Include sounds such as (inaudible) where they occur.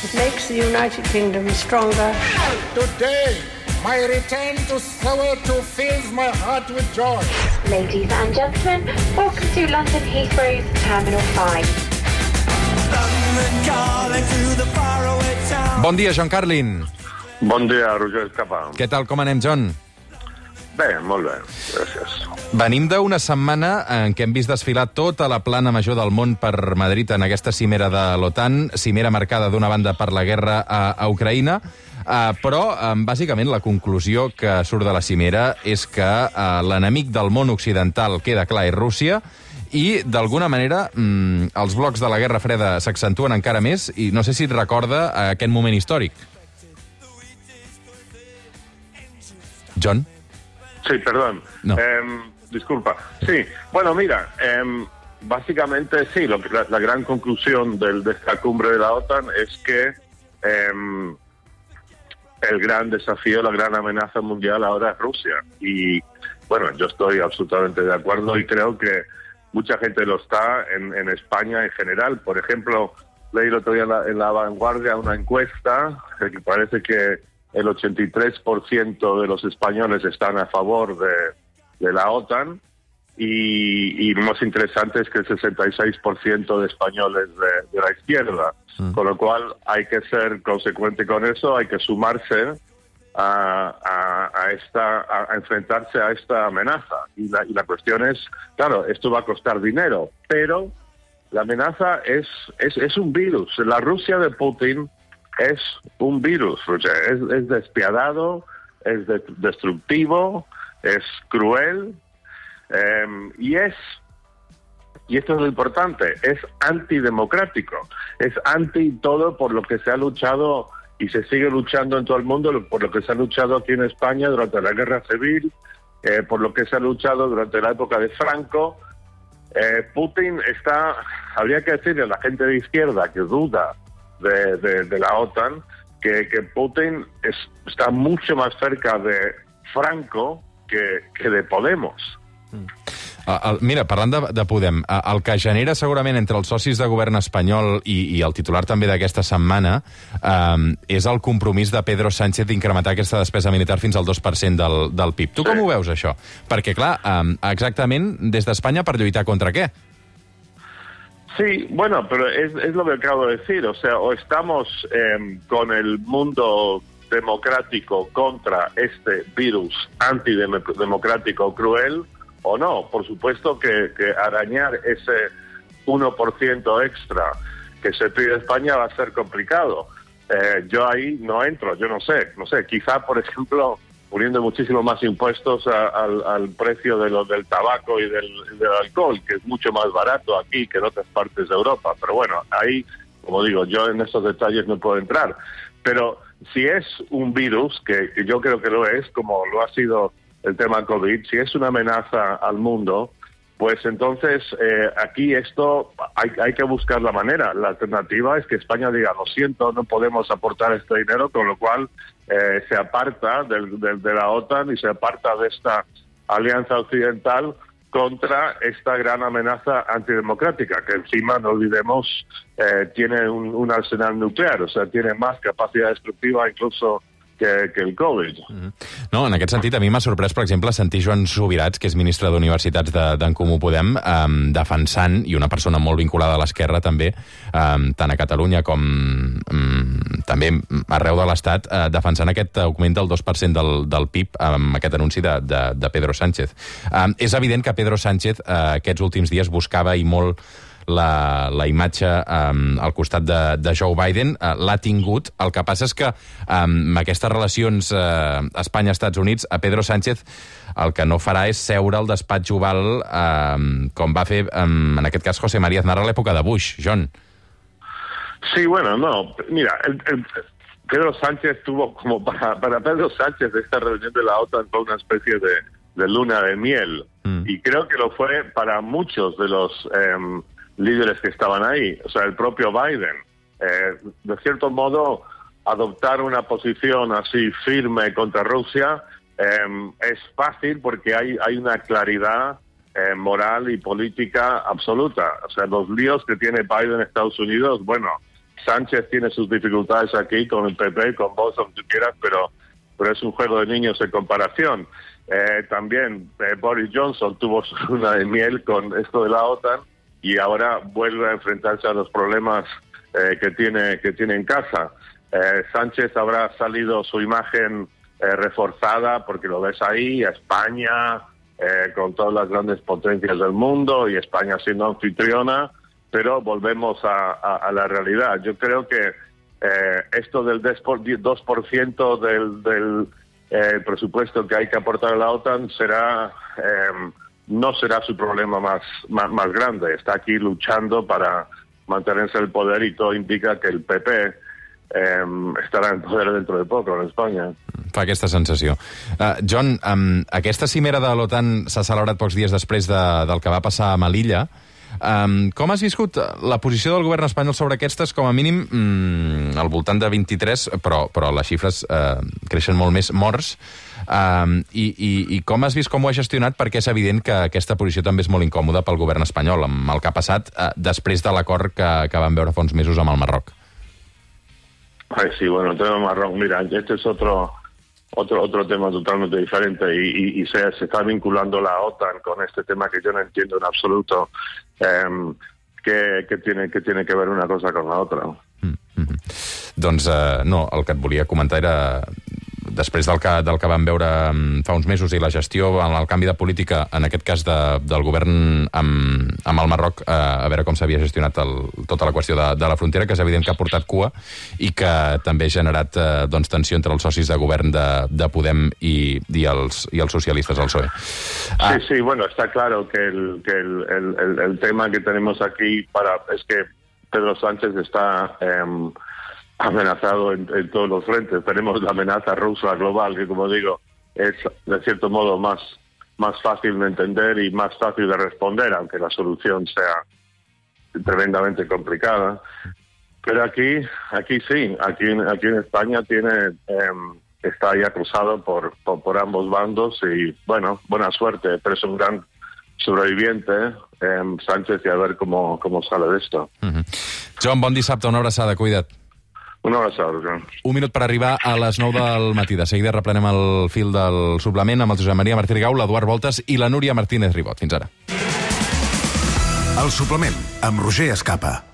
It makes the United Kingdom stronger. Today, my return to Soweto fills my heart with joy. Ladies and gentlemen, welcome to London Heathrow's Terminal 5. Bon dia, John Carlin. Bon dia, Roger Escapa. Què tal, com anem, John? Bé, molt bé, gràcies. Venim d'una setmana en què hem vist desfilar tota la plana major del món per Madrid en aquesta cimera de l'OTAN, cimera marcada d'una banda per la guerra a, a Ucraïna, uh, però uh, bàsicament la conclusió que surt de la cimera és que uh, l'enemic del món occidental queda clar és Rússia, i, d'alguna manera, mm, els blocs de la Guerra Freda s'accentuen encara més i no sé si et recorda aquest moment històric. John? Sí, perdón. No. Em, disculpa. Sí, bueno, mira, em, básicamente sí, lo que, la, la gran conclusión del, de esta cumbre de la OTAN es que em, el gran desafío, la gran amenaza mundial ahora es Rusia. Y bueno, yo estoy absolutamente de acuerdo y creo que mucha gente lo está en, en España en general. Por ejemplo, leí el otro día en la, en la vanguardia una encuesta eh, que parece que el 83% de los españoles están a favor de, de la OTAN y, y lo más interesante es que el 66% de españoles de, de la izquierda. Con lo cual hay que ser consecuente con eso, hay que sumarse a, a, a esta, a, a enfrentarse a esta amenaza. Y la, y la cuestión es, claro, esto va a costar dinero, pero la amenaza es, es, es un virus. La Rusia de Putin es un virus, Roger. Es, es despiadado, es de- destructivo, es cruel em, y es, y esto es lo importante, es antidemocrático, es anti todo por lo que se ha luchado y se sigue luchando en todo el mundo, por lo que se ha luchado aquí en España durante la guerra civil, eh, por lo que se ha luchado durante la época de Franco. Eh, Putin está, habría que decirle a la gente de izquierda que duda de, de- de la OTAN que, que Putin es- está mucho más cerca de Franco que, que de Podemos. El, mira, parlant de, de Podem, el que genera segurament entre els socis de govern espanyol i, i el titular també d'aquesta setmana um, és el compromís de Pedro Sánchez d'incrementar aquesta despesa militar fins al 2% del, del PIB. Tu Sí. com ho veus, això? Perquè, clar, um, exactament des d'Espanya per lluitar contra què? Sí, bueno, pero es, es lo que acabo de decir. O sea, o estamos eh, con el mundo democrático contra este virus antidemocrático cruel o no. Por supuesto que, que arañar ese 1% extra que se pide España va a ser complicado. Eh, yo ahí no entro, yo no sé, no sé, quizá, por ejemplo, poniendo muchísimo más impuestos al, precio de lo, del tabaco y del, y del alcohol, que es mucho más barato aquí que en otras partes de Europa. Pero bueno, ahí, como digo, yo en esos detalles no puedo entrar. Pero si es un virus, que, que yo creo que lo es, como lo ha sido el tema COVID, si es una amenaza al mundo, pues entonces eh, aquí esto hay, que buscar la manera. La alternativa es que España diga, lo siento, no podemos aportar este dinero, con lo cual eh, se aparta del- del- de la OTAN y se aparta de esta alianza occidental contra esta gran amenaza antidemocrática, que encima, no olvidemos, eh, tiene un, un arsenal nuclear, o sea, tiene más capacidad destructiva incluso que, que el COVID. No, en aquest sentit, a mi m'ha sorprès, per exemple, sentir Joan Subirats, que és ministre d'Universitats de- d'en Comú Podem, um, defensant, i una persona molt vinculada a l'esquerra també, um, tant a Catalunya com um, també arreu de l'Estat, uh, defensant aquest augment del 2% del, del PIB amb aquest anunci de, de, de Pedro Sánchez. Um, és evident que Pedro Sánchez uh, aquests últims dies buscava i molt la, la imatge um, al costat de, de Joe Biden uh, l'ha tingut. El que passa és que um, aquestes relacions uh, Espanya-Estats Units, a Pedro Sánchez el que no farà és seure al despatx oval um, com va fer, um, en aquest cas, José María Aznar a l'època de Bush, John. Sí, bueno, no. Mira, el- el- Pedro Sánchez tuvo como para, para Pedro Sánchez esta reunión de la OTAN fue una especie de, de luna de miel. Mm. Y creo que lo fue para muchos de los em, líderes que estaban ahí. O sea, el propio Biden. Eh, de cierto modo, adoptar una posición así firme contra Rusia em, es fácil porque hay, hay una claridad eh, moral y política absoluta. O sea, los líos que tiene Biden en Estados Unidos, bueno, Sánchez tiene sus dificultades aquí con el PP, con vos, como tú quieras, pero, pero es un juego de niños en comparación. Eh, también eh, Boris Johnson tuvo (laughs) su luna de miel con esto de la OTAN y ahora vuelve a enfrentarse a los problemas eh, que tiene que tiene en casa. Eh, Sánchez habrá salido su imagen eh, reforzada porque lo ves ahí, España eh, con todas las grandes potencias del mundo y España siendo anfitriona, pero volvemos a, la realidad. Yo creo que esto del 10 por- 2% del, del presupuesto que hay que aportar a la OTAN será no será su problema más, más, más grande. Está aquí luchando para mantenerse el poder y todo indica que el PP eh, estarà en poder dentro de poco en Espanya. Fa aquesta sensació. Uh, John, um, aquesta cimera de l'OTAN s'ha celebrat pocs dies després de, del que va passar a Melilla. Um, com has viscut la posició del govern espanyol sobre aquestes, com a mínim, mm, al voltant de 23, però, però les xifres uh, creixen molt més morts, um, i, i, i com has vist com ho ha gestionat, perquè és evident que aquesta posició també és molt incòmoda pel govern espanyol, amb el que ha passat uh, després de l'acord que, que van veure fa uns mesos amb el Marroc. Ay, sí, bueno, el tema marrón, mira, este es otro otro otro tema totalmente diferente y, y- se, está vinculando la OTAN con este tema que yo no entiendo en absoluto em, que, tiene que tiene que ver una cosa con la otra. Doncs eh, no, el que et comentar era després del que, del que vam veure mm, fa uns mesos i la gestió, en el canvi de política, en aquest cas de, del govern amb, amb el Marroc, eh, a veure com s'havia gestionat el, tota la qüestió de, de la frontera, que és evident que ha portat cua i que també ha generat eh, doncs, tensió entre els socis de govern de, de Podem i, i, els, i els socialistes al PSOE. Ah, Sí, sí, bueno, está claro que el, que el, el- el- el tema que tenemos aquí para es que Pedro Sánchez está em, amenazado en, en todos los frentes. Tenemos la amenaza rusa global, que como digo, es de cierto modo más, más fácil de entender y más fácil de responder, aunque la solución sea tremendamente complicada. Pero aquí, aquí sí, aquí, aquí en España tiene em, está ya cruzado por, por, por ambos bandos y bueno, buena suerte, pero es un gran sobreviviente em, Sánchez y a ver cómo, cómo sale de esto. mhm. John, bon dissabte, una abraçada, cuida't. Un abrazo, Joan. Un minut per arribar a les 9 del matí. De seguida reprenem el fil del suplement amb el Josep Maria Martí Gau, l'Eduard Voltes i la Núria Martínez Ribot. Fins ara. El suplement, amb Roger Escapa.